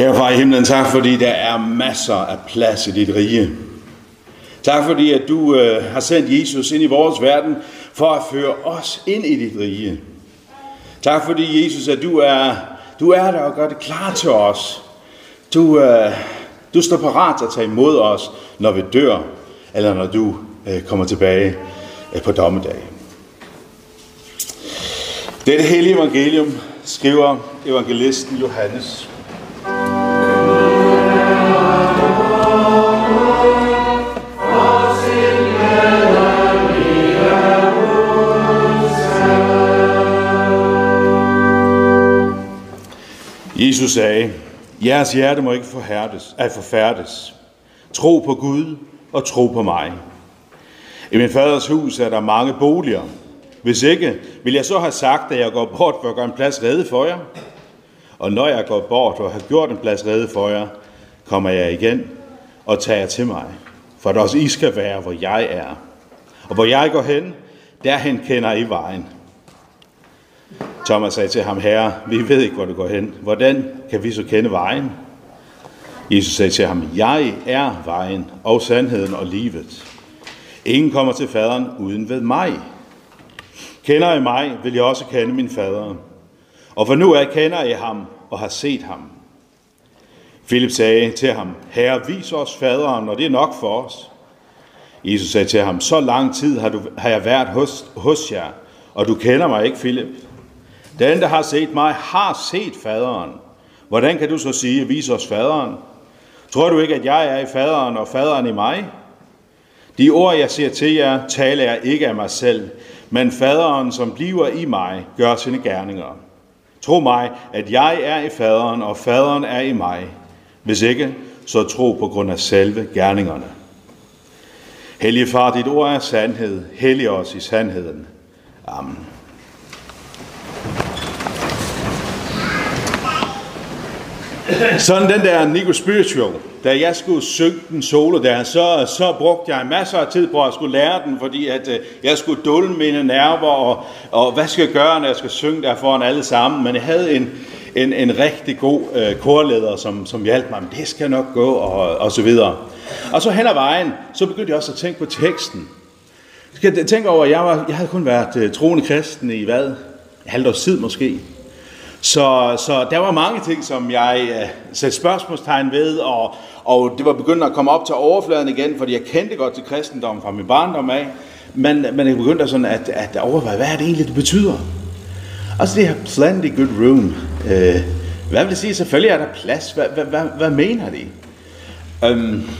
Kære far i himlen, tak fordi der er masser af plads i dit rige. Tak fordi, at du øh, har sendt Jesus ind i vores verden for at føre os ind i dit rige. Tak fordi, Jesus, at du er, du er der og gør det klar til os. Du, øh, du står parat til at tage imod os, når vi dør, eller når du øh, kommer tilbage øh, på dommedag. Dette hellige evangelium skriver evangelisten Johannes. Jesus sagde, jeres hjerte må ikke forhærdes, at forfærdes. Tro på Gud og tro på mig. I min faders hus er der mange boliger. Hvis ikke, vil jeg så have sagt, at jeg går bort for at gøre en plads redde for jer. Og når jeg går bort og har gjort en plads redde for jer, kommer jeg igen og tager til mig. For at også I skal være, hvor jeg er. Og hvor jeg går hen, derhen kender I vejen. Thomas sagde til ham, herre, vi ved ikke, hvor du går hen. Hvordan kan vi så kende vejen? Jesus sagde til ham, jeg er vejen og sandheden og livet. Ingen kommer til faderen uden ved mig. Kender I mig, vil jeg også kende min fader. Og for nu er kender I ham og har set ham. Philip sagde til ham, Herre, vis os faderen, og det er nok for os. Jesus sagde til ham, så lang tid har, du, har jeg været hos, hos jer, og du kender mig ikke, Philip. Den, der har set mig, har set faderen. Hvordan kan du så sige, vis os faderen? Tror du ikke, at jeg er i faderen, og faderen i mig? De ord, jeg siger til jer, taler jeg ikke af mig selv, men faderen, som bliver i mig, gør sine gerninger. Tro mig, at jeg er i faderen, og faderen er i mig. Hvis ikke, så tro på grund af selve gerningerne. Hellige far, dit ord er sandhed. Hellig os i sandheden. Amen. Sådan den der Nico Spiritual, da jeg skulle synge den solo der, så, så brugte jeg masser af tid på at skulle lære den, fordi at uh, jeg skulle dulme mine nerver, og, og hvad skal jeg gøre, når jeg skal synge der foran alle sammen. Men jeg havde en, en, en rigtig god øh, korleder, som, som hjalp mig, men det skal nok gå, og, og så videre. Og så hen ad vejen, så begyndte jeg også at tænke på teksten. Jeg skal tænke over, at jeg, var, jeg havde kun været øh, troende kristen i hvad? Halvt års tid måske. Så, så der var mange ting, som jeg uh, satte spørgsmålstegn ved, og, og det var begyndt at komme op til overfladen igen, fordi jeg kendte godt til kristendommen fra min barndom af, men, men jeg begyndte sådan at, at overveje, hvad er det egentlig, det betyder? Altså det her plenty good room, øh, hvad vil det sige? Selvfølgelig er der plads, hvad, hvad, hvad, hvad mener de? Øhm,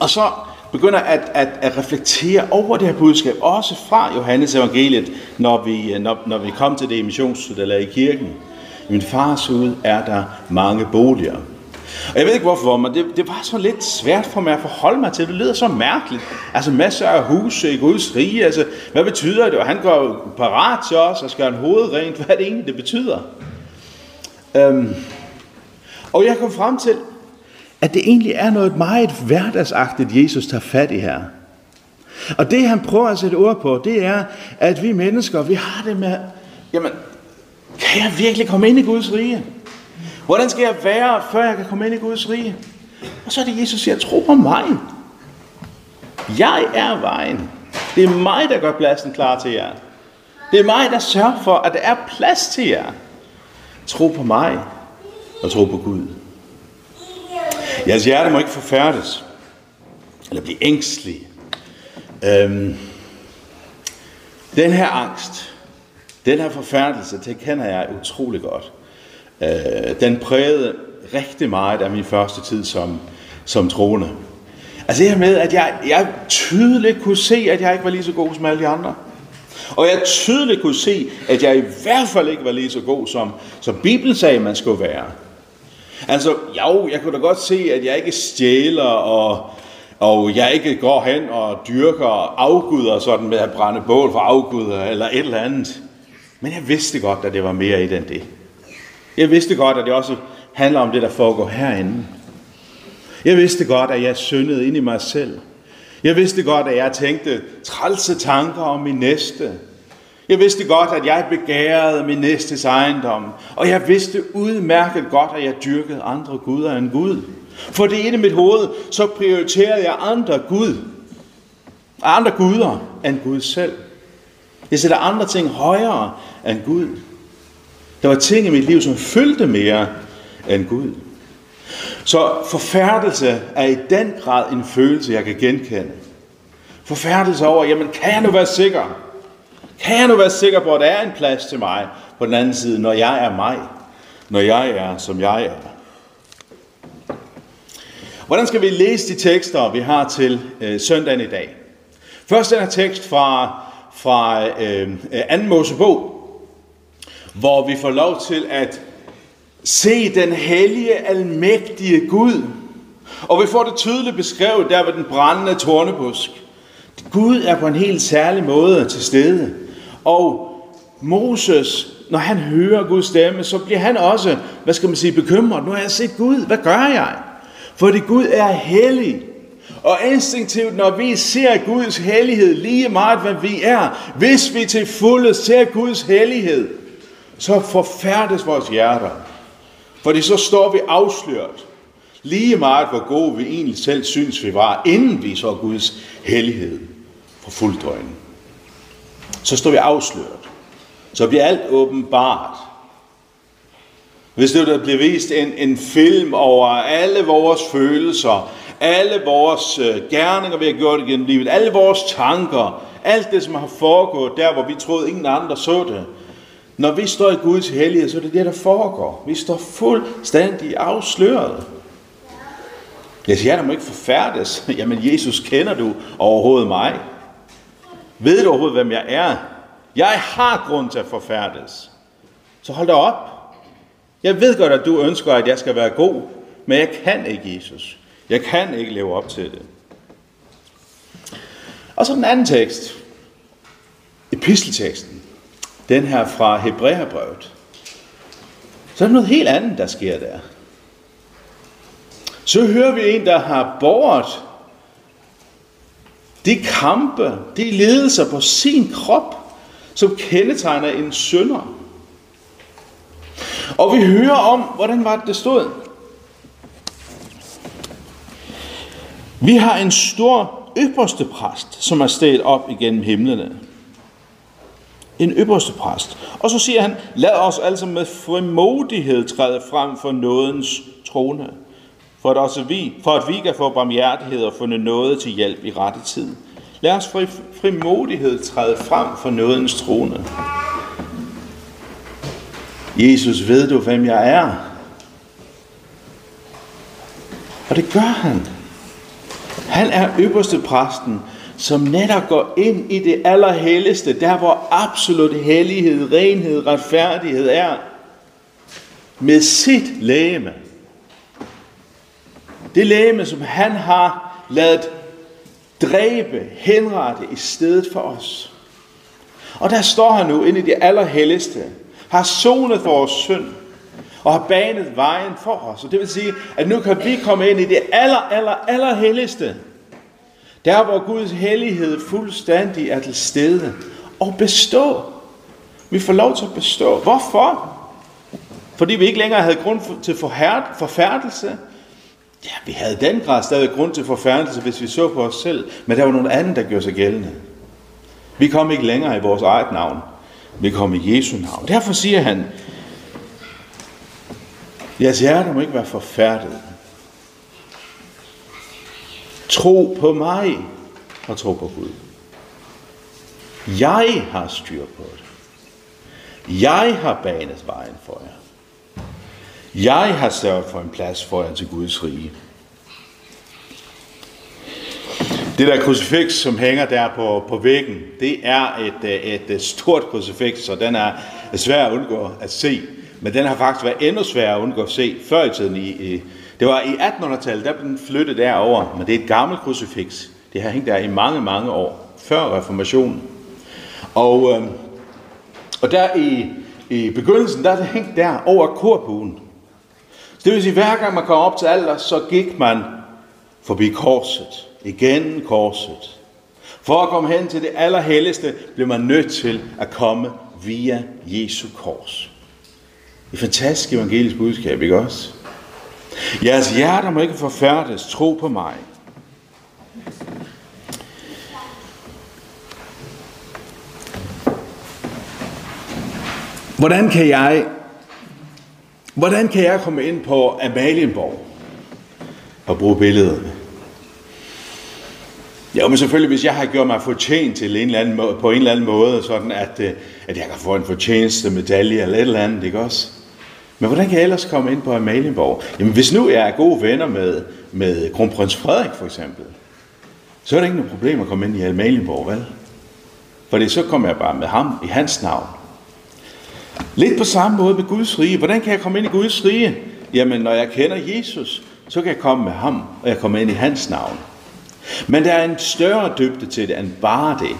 og så begynder at, at, at reflektere over det her budskab, også fra Johannes evangeliet, når vi, når, når vi kom til det i missionsstudiet eller i kirken. I min fars hud er der mange boliger. Og jeg ved ikke hvorfor, men det, det var så lidt svært for mig at forholde mig til. Det lyder så mærkeligt. Altså masser af huse i Guds rige. Altså, hvad betyder det? Og han går parat til os og skal en hoved rent. Hvad er det egentlig, det betyder? Um, og jeg kom frem til, at det egentlig er noget meget hverdagsagtigt, Jesus tager fat i her. Og det han prøver at sætte ord på, det er, at vi mennesker, vi har det med, jamen, kan jeg virkelig komme ind i Guds rige? Hvordan skal jeg være, før jeg kan komme ind i Guds rige? Og så er det Jesus siger, tro på mig. Jeg er vejen. Det er mig, der gør pladsen klar til jer. Det er mig, der sørger for, at der er plads til jer. Tro på mig og tro på Gud. Jeres hjerte må ikke forfærdes, eller blive ængstelig. Øhm, den her angst, den her forfærdelse, det kender jeg utrolig godt. Øh, den prægede rigtig meget af min første tid som, som troende. Altså det her med, at jeg, jeg tydeligt kunne se, at jeg ikke var lige så god som alle de andre. Og jeg tydeligt kunne se, at jeg i hvert fald ikke var lige så god, som, som Bibelen sagde, man skulle være. Altså, jo, jeg kunne da godt se, at jeg ikke stjæler, og, og jeg ikke går hen og dyrker afguder sådan med at brænde bål for afguder, eller et eller andet. Men jeg vidste godt, at det var mere i end det. Jeg vidste godt, at det også handler om det, der foregår herinde. Jeg vidste godt, at jeg syndede ind i mig selv. Jeg vidste godt, at jeg tænkte trælse tanker om min næste. Jeg vidste godt, at jeg begærede min næstes ejendom, og jeg vidste udmærket godt, at jeg dyrkede andre guder end Gud. For det ene i mit hoved, så prioriterede jeg andre Gud, andre guder end Gud selv. Jeg sætter andre ting højere end Gud. Der var ting i mit liv, som fyldte mere end Gud. Så forfærdelse er i den grad en følelse, jeg kan genkende. Forfærdelse over, jamen kan jeg nu være sikker? Kan jeg nu være sikker på, at der er en plads til mig på den anden side, når jeg er mig? Når jeg er, som jeg er? Hvordan skal vi læse de tekster, vi har til øh, søndagen i dag? Først den her tekst fra, fra øh, 2. Mosebog, hvor vi får lov til at se den hellige, almægtige Gud. Og vi får det tydeligt beskrevet der ved den brændende tornebusk. Gud er på en helt særlig måde til stede. Og Moses, når han hører Guds stemme, så bliver han også, hvad skal man sige, bekymret. Nu har jeg set Gud, hvad gør jeg? Fordi Gud er hellig. Og instinktivt, når vi ser Guds hellighed lige meget, hvad vi er, hvis vi til fulde ser Guds hellighed, så forfærdes vores hjerter. Fordi så står vi afsløret. Lige meget, hvor gode vi egentlig selv synes, vi var, inden vi så Guds hellighed for fuldt øjne. Så står vi afsløret. Så bliver alt åbenbart. Hvis det der bliver vist en, en film over alle vores følelser, alle vores øh, gerninger, vi har gjort igennem livet, alle vores tanker, alt det, som har foregået der, hvor vi troede, ingen andre så det. Når vi står i Guds hellighed, så er det det, der foregår. Vi står fuldstændig afsløret. Jeg siger, der må ikke forfærdes. Jamen, Jesus, kender du overhovedet mig? Ved du overhovedet, hvem jeg er? Jeg har grund til at forfærdes. Så hold da op. Jeg ved godt, at du ønsker, at jeg skal være god, men jeg kan ikke, Jesus. Jeg kan ikke leve op til det. Og så den anden tekst. Epistelteksten. Den her fra Hebræerbrevet. Så er der noget helt andet, der sker der. Så hører vi en, der har de kampe, de ledelser på sin krop, som kendetegner en sønder. Og vi hører om, hvordan var det, det stod. Vi har en stor ypperste præst, som er steget op igennem himlene. En ypperste præst. Og så siger han, lad os altså med frimodighed træde frem for nådens trone, for at, også vi, for at vi kan få barmhjertighed og fundet noget til hjælp i rette tid. Lad os fri, frimodighed træde frem for nådens trone. Jesus, ved du, hvem jeg er? Og det gør han. Han er øverste præsten, som netop går ind i det allerhelligste, der hvor absolut hellighed, renhed, retfærdighed er, med sit lægeme. Det læme, som han har lavet dræbe, henrette i stedet for os. Og der står han nu inde i det allerhelligste, har sonet for vores synd, og har banet vejen for os. Og det vil sige, at nu kan vi komme ind i det aller, aller, aller helligste. Der hvor Guds hellighed fuldstændig er til stede. Og bestå. Vi får lov til at bestå. Hvorfor? Fordi vi ikke længere havde grund til forfærdelse. Ja, vi havde den grad stadig grund til forfærdelse, hvis vi så på os selv. Men der var nogen anden, der gjorde sig gældende. Vi kom ikke længere i vores eget navn. Vi kom i Jesu navn. Derfor siger han, Jeres hjerte må ikke være forfærdet. Tro på mig og tro på Gud. Jeg har styr på det. Jeg har banet vejen for jer. Jeg har sørget for en plads for jer til Guds rige. Det der krucifiks, som hænger der på, på væggen, det er et, øh, et øh, stort krucifiks, så den er svær at undgå at se. Men den har faktisk været endnu sværere at undgå at se før i tiden. I, i, det var i 1800-tallet, der blev den flyttet derover, men det er et gammelt krucifiks. Det har hængt der i mange, mange år, før reformationen. Og, øh, og der i, i begyndelsen, der er det hængt der over så Det vil sige, hver gang man kom op til alder, så gik man forbi korset. Igen korset. For at komme hen til det allerhelligste, blev man nødt til at komme via Jesu kors. Et fantastisk evangelisk budskab, ikke også? Jeres hjerter må ikke forfærdes. Tro på mig. Hvordan kan jeg, hvordan kan jeg komme ind på Amalienborg og bruge billederne? Ja, men selvfølgelig, hvis jeg har gjort mig fortjent til en eller anden måde, på en eller anden måde, sådan at, øh, at jeg kan få en fortjeneste medalje eller et eller andet, ikke også? Men hvordan kan jeg ellers komme ind på Amalienborg? Jamen, hvis nu jeg er gode venner med, med kronprins Frederik, for eksempel, så er det ikke noget problem at komme ind i Amalienborg, vel? Fordi så kommer jeg bare med ham i hans navn. Lidt på samme måde med Guds rige. Hvordan kan jeg komme ind i Guds rige? Jamen, når jeg kender Jesus, så kan jeg komme med ham, og jeg kommer ind i hans navn. Men der er en større dybde til det end bare det.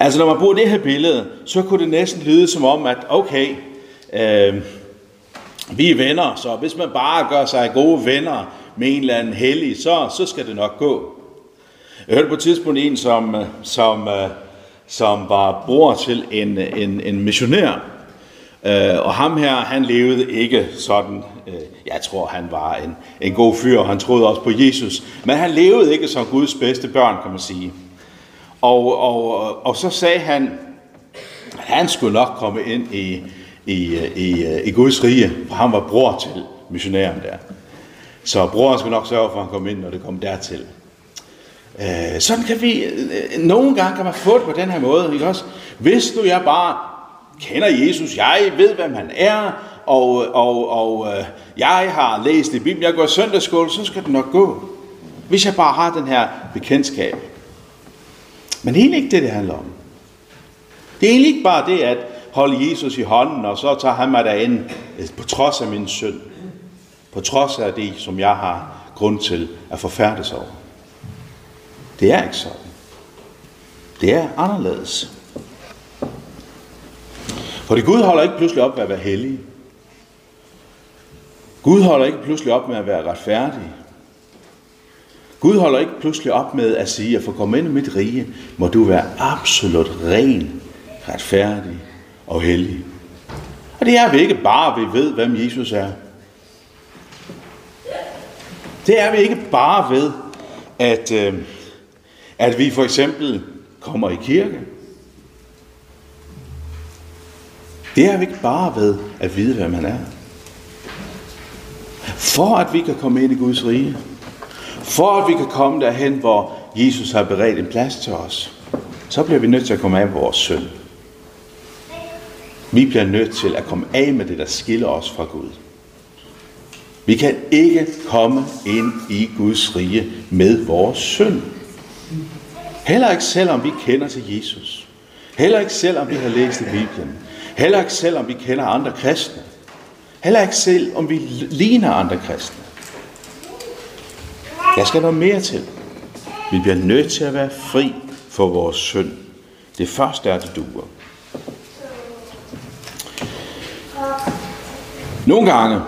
Altså når man bruger det her billede, så kunne det næsten lyde som om, at okay, øh, vi er venner, så hvis man bare gør sig gode venner med en eller anden hellig, så, så skal det nok gå. Jeg hørte på et tidspunkt en, som, som, øh, som var bror til en, en, en missionær, øh, og ham her, han levede ikke sådan øh, jeg tror, han var en, en god fyr, og han troede også på Jesus. Men han levede ikke som Guds bedste børn, kan man sige. Og, og, og så sagde han, at han skulle nok komme ind i, i, øh, i, i Guds rige, for han var bror til missionæren der. Så broren skulle nok sørge for, at han kom ind, når det kom dertil. Øh, sådan kan vi, øh, nogle gange kan man få det på den her måde, ikke også? Hvis nu jeg bare kender Jesus, jeg ved, hvem han er, og, og, og øh, jeg har læst i Bibelen, jeg går i søndagsskole, så skal det nok gå. Hvis jeg bare har den her bekendtskab. Men det er egentlig ikke det, det handler om. Det er egentlig ikke bare det at holde Jesus i hånden, og så tager han mig derind øh, på trods af min synd. På trods af det, som jeg har grund til at forfærdes over. Det er ikke sådan. Det er anderledes. For Gud holder ikke pludselig op med at være hellig. Gud holder ikke pludselig op med at være retfærdig. Gud holder ikke pludselig op med at sige, at for at komme ind i mit rige, må du være absolut ren, retfærdig og hellig. Og det er vi ikke bare, vi ved, hvem Jesus er. Det er vi ikke bare ved, at, øh, at vi for eksempel kommer i kirke. Det er vi ikke bare ved at vide, hvem han er. For at vi kan komme ind i Guds rige. For at vi kan komme derhen, hvor Jesus har beredt en plads til os. Så bliver vi nødt til at komme af med vores synd. Vi bliver nødt til at komme af med det, der skiller os fra Gud. Vi kan ikke komme ind i Guds rige med vores synd. Heller ikke selvom vi kender til Jesus. Heller ikke selvom vi har læst i Bibelen. Heller ikke selvom vi kender andre kristne. Heller ikke selv, om vi ligner andre kristne. Der skal noget mere til. Vi bliver nødt til at være fri for vores synd. Det første er, det duer. Nogle gange,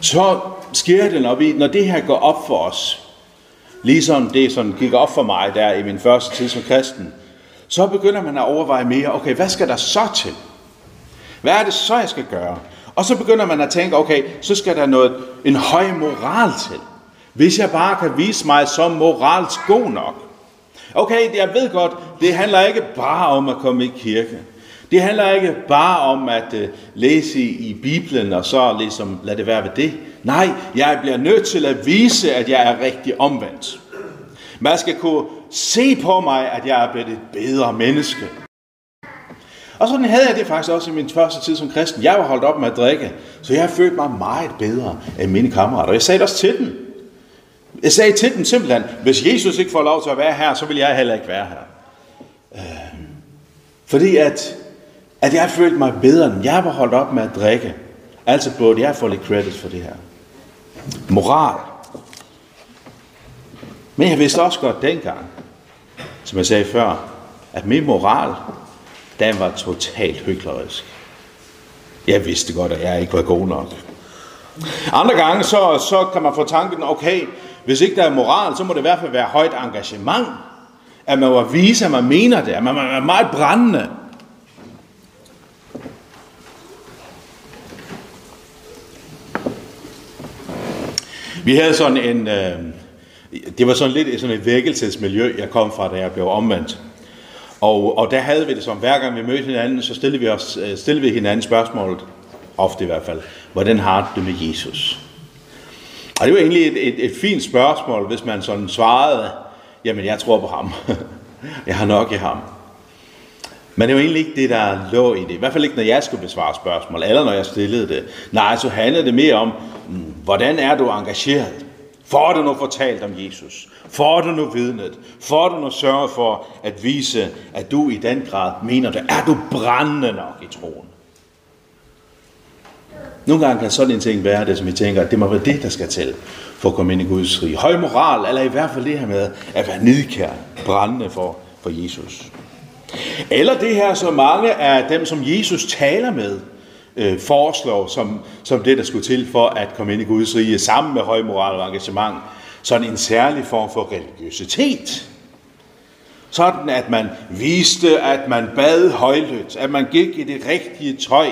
så sker det, når, vi, når det her går op for os, ligesom det sådan gik op for mig der i min første tid som kristen, så begynder man at overveje mere, okay, hvad skal der så til? Hvad er det så, jeg skal gøre? Og så begynder man at tænke, okay, så skal der noget, en høj moral til. Hvis jeg bare kan vise mig som moralsk god nok. Okay, jeg ved godt, det handler ikke bare om at komme i kirke. Det handler ikke bare om at øh, læse i, i Bibelen og så ligesom lade det være ved det. Nej, jeg bliver nødt til at vise, at jeg er rigtig omvendt. Man skal kunne se på mig, at jeg er blevet et bedre menneske. Og sådan havde jeg det faktisk også i min første tid som kristen. Jeg var holdt op med at drikke, så jeg følte mig meget bedre end mine kammerater. Og jeg sagde det også til dem. Jeg sagde til dem simpelthen, hvis Jesus ikke får lov til at være her, så vil jeg heller ikke være her. Øh, fordi at, at jeg følte mig bedre, end jeg var holdt op med at drikke. Altså burde jeg få lidt credit for det her. Moral. Men jeg vidste også godt dengang, som jeg sagde før, at min moral, den var totalt hyklerisk. Jeg vidste godt, at jeg ikke var god nok. Andre gange, så, så kan man få tanken, okay, hvis ikke der er moral, så må det i hvert fald være højt engagement. At man må vise, at man mener det. At man er meget brændende. Vi havde sådan en, øh, det var sådan lidt sådan et vækkelsesmiljø, jeg kom fra, da jeg blev omvendt. Og, og der havde vi det som, hver gang vi mødte hinanden, så stillede vi, os, øh, stillede vi hinanden spørgsmålet, ofte i hvert fald, hvordan har du det med Jesus? Og det var egentlig et, et, et fint spørgsmål, hvis man sådan svarede, jamen jeg tror på ham. jeg har nok i ham. Men det var egentlig ikke det, der lå i det. I hvert fald ikke, når jeg skulle besvare spørgsmål, eller når jeg stillede det. Nej, så handlede det mere om, mm, hvordan er du engageret? Får du nu fortalt om Jesus? Får du nu vidnet? Får du nu sørget for at vise, at du i den grad mener det? Er du brændende nok i troen? Nogle gange kan sådan en ting være det, som vi tænker, at det må være det, der skal til for at komme ind i Guds rige. Høj moral, eller i hvert fald det her med at være nidkær, brændende for, for Jesus. Eller det her, så mange af dem, som Jesus taler med, øh, foreslår som, som det, der skulle til for at komme ind i Guds rige, sammen med høj moral og engagement, sådan en særlig form for religiøsitet. Sådan at man viste, at man bad højlydt, at man gik i det rigtige tøj,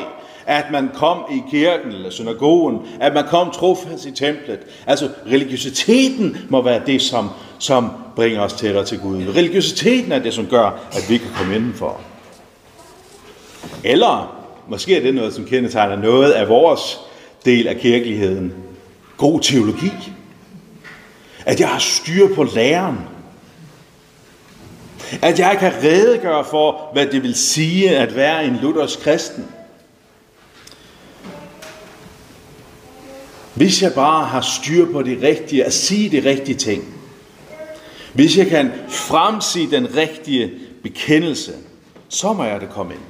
at man kom i kirken eller synagogen, at man kom trofast i templet. Altså religiøsiteten må være det, som, som bringer os tættere til Gud. Religiøsiteten er det, som gør, at vi kan komme indenfor. Eller måske er det noget, som kendetegner noget af vores del af kirkeligheden. God teologi. At jeg har styr på læreren. At jeg kan redegøre for, hvad det vil sige at være en luthersk kristen. Hvis jeg bare har styr på det rigtige, at sige de rigtige ting. Hvis jeg kan fremsige den rigtige bekendelse, så må jeg det komme ind.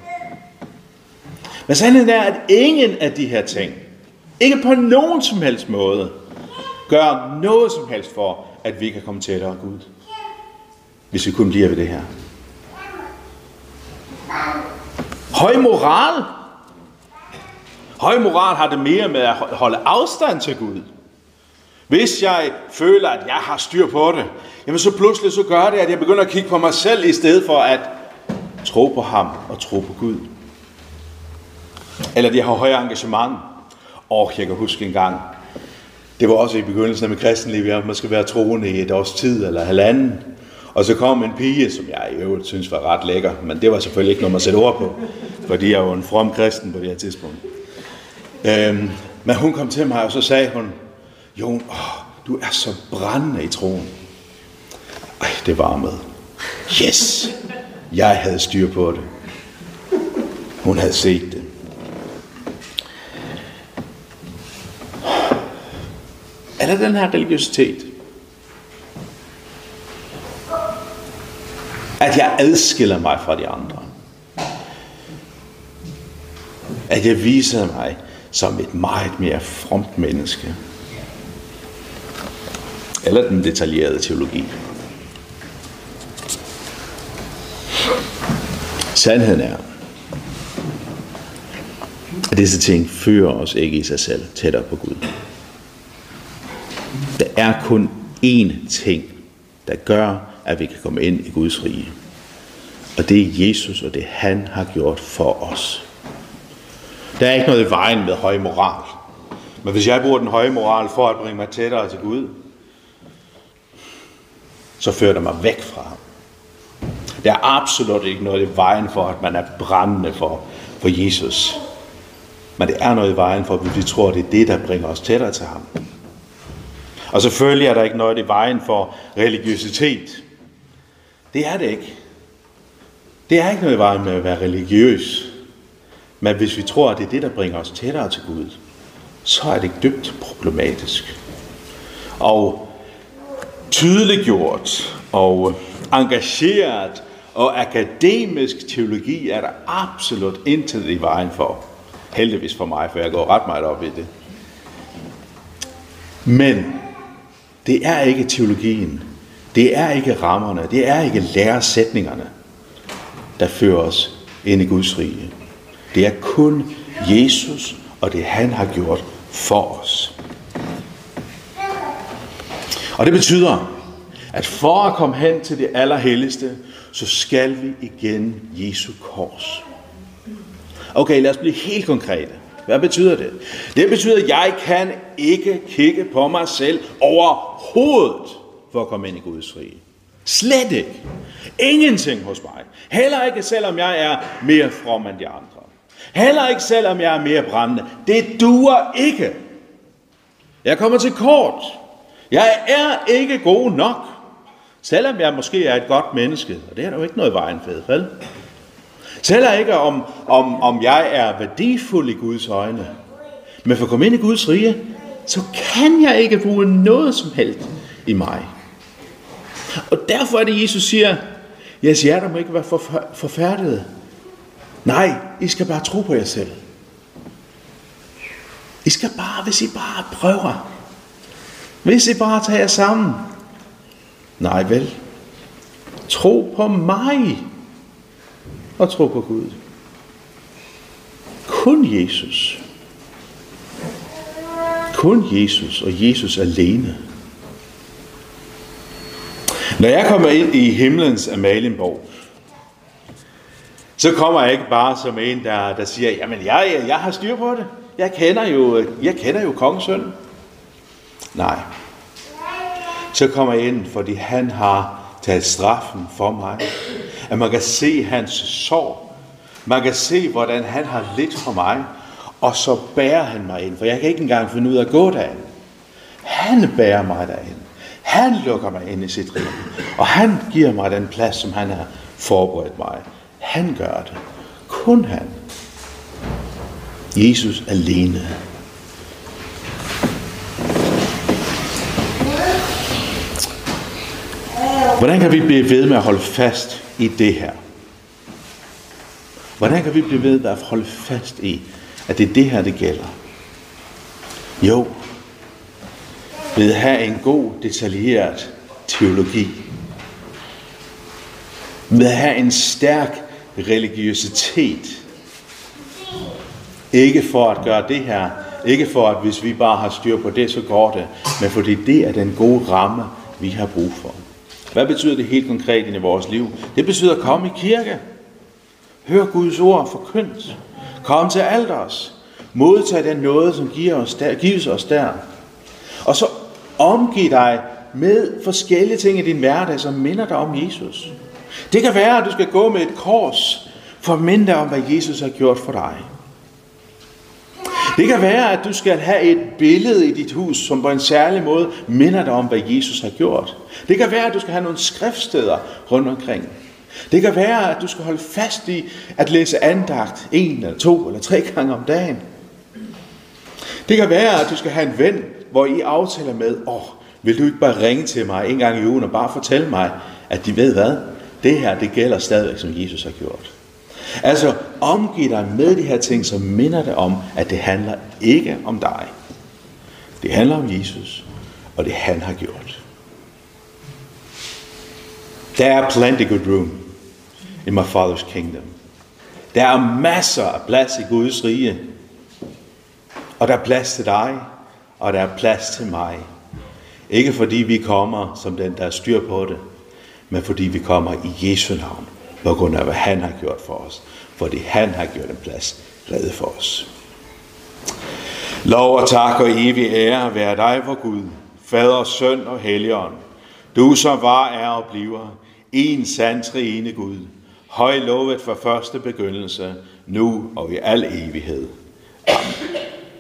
Men sandheden er, at ingen af de her ting, ikke på nogen som helst måde, gør noget som helst for, at vi kan komme tættere Gud. Hvis vi kun bliver ved det her. Høj moral. Høj moral har det mere med at holde afstand til Gud. Hvis jeg føler, at jeg har styr på det, jamen så pludselig så gør det, at jeg begynder at kigge på mig selv, i stedet for at tro på ham og tro på Gud. Eller jeg har højere engagement. Og jeg kan huske en gang, det var også i begyndelsen af mit kristenliv, at man skal være troende i et års tid eller halvanden. Og så kom en pige, som jeg i øvrigt synes var ret lækker, men det var selvfølgelig ikke noget, man sætte ord på, fordi jeg var en from kristen på det her tidspunkt. Øhm, men hun kom til mig, og så sagde hun, Jon, åh, du er så brændende i troen. Ej, det varmede. Yes! Jeg havde styr på det. Hun havde set det. Er det den her religiøsitet? At jeg adskiller mig fra de andre. At jeg viser mig som et meget mere fromt menneske. Eller den detaljerede teologi. Sandheden er, at disse ting fører os ikke i sig selv tættere på Gud. Der er kun én ting, der gør, at vi kan komme ind i Guds rige. Og det er Jesus, og det han har gjort for os. Der er ikke noget i vejen med høj moral. Men hvis jeg bruger den høje moral for at bringe mig tættere til Gud, så fører det mig væk fra ham. Der er absolut ikke noget i vejen for, at man er brændende for, for Jesus. Men det er noget i vejen for, at vi tror, at det er det, der bringer os tættere til ham. Og selvfølgelig er der ikke noget i vejen for religiøsitet. Det er det ikke. Det er ikke noget i vejen med at være religiøs. Men hvis vi tror, at det er det, der bringer os tættere til Gud, så er det dybt problematisk. Og tydeliggjort og engageret og akademisk teologi er der absolut intet i vejen for. Heldigvis for mig, for jeg går ret meget op i det. Men det er ikke teologien. Det er ikke rammerne. Det er ikke læresætningerne, der fører os ind i Guds rige. Det er kun Jesus og det han har gjort for os. Og det betyder, at for at komme hen til det allerhelligste, så skal vi igen Jesu kors. Okay, lad os blive helt konkrete. Hvad betyder det? Det betyder, at jeg kan ikke kigge på mig selv overhovedet for at komme ind i Guds rige. Slet ikke. Ingenting hos mig. Heller ikke selvom jeg er mere from end de andre. Heller ikke selvom jeg er mere brændende. Det duer ikke. Jeg kommer til kort. Jeg er ikke god nok. Selvom jeg måske er et godt menneske, og det er der jo ikke noget vejen ved, vel? Selvom ikke om, om, om jeg er værdifuld i Guds øjne. Men for at komme ind i Guds rige, så kan jeg ikke bruge noget som helst i mig. Og derfor er det, Jesus siger, jeres hjerter må ikke være forfærdede. Nej, I skal bare tro på jer selv. I skal bare, hvis I bare prøver. Hvis I bare tager jer sammen. Nej vel. Tro på mig. Og tro på Gud. Kun Jesus. Kun Jesus og Jesus alene. Når jeg kommer ind i himlens Amalienborg, så kommer jeg ikke bare som en, der, der siger, jamen jeg, jeg har styr på det. Jeg kender jo, jeg kender jo kongesønnen. Nej. Så kommer jeg ind, fordi han har taget straffen for mig. At man kan se hans sorg. Man kan se, hvordan han har lidt for mig. Og så bærer han mig ind, for jeg kan ikke engang finde ud af at gå derind. Han bærer mig derind. Han lukker mig ind i sit rige. Og han giver mig den plads, som han har forberedt mig. Han gør det. Kun han. Jesus alene. Hvordan kan vi blive ved med at holde fast i det her? Hvordan kan vi blive ved med at holde fast i, at det er det her, det gælder? Jo, ved at have en god, detaljeret teologi. Ved at have en stærk religiøsitet. Ikke for at gøre det her, ikke for at hvis vi bare har styr på det, så går det, men fordi det er den gode ramme, vi har brug for. Hvad betyder det helt konkret i vores liv? Det betyder at komme i kirke. Hør Guds ord forkyndt. Kom til alders. Modtag den noget, som giver os der, gives os der. Og så omgiv dig med forskellige ting i din hverdag, som minder dig om Jesus. Det kan være, at du skal gå med et kors for at minde dig om, hvad Jesus har gjort for dig. Det kan være, at du skal have et billede i dit hus, som på en særlig måde minder dig om, hvad Jesus har gjort. Det kan være, at du skal have nogle skriftsteder rundt omkring. Det kan være, at du skal holde fast i at læse andagt en eller to eller tre gange om dagen. Det kan være, at du skal have en ven, hvor I aftaler med, åh, oh, vil du ikke bare ringe til mig en gang i ugen og bare fortælle mig, at de ved hvad? Det her, det gælder stadigvæk, som Jesus har gjort. Altså, omgiv dig med de her ting, som minder dig om, at det handler ikke om dig. Det handler om Jesus, og det han har gjort. Der er plenty good room in my father's kingdom. Der er masser af plads i Guds rige. Og der er plads til dig, og der er plads til mig. Ikke fordi vi kommer som den, der er styr på det, men fordi vi kommer i Jesu navn, på grund af hvad han har gjort for os. Fordi han har gjort en plads reddet for os. Lov og tak og evig ære være dig, for Gud, Fader, Søn og Helligånd. Du som var, er og bliver, en sand trine Gud, høj lovet fra første begyndelse, nu og i al evighed.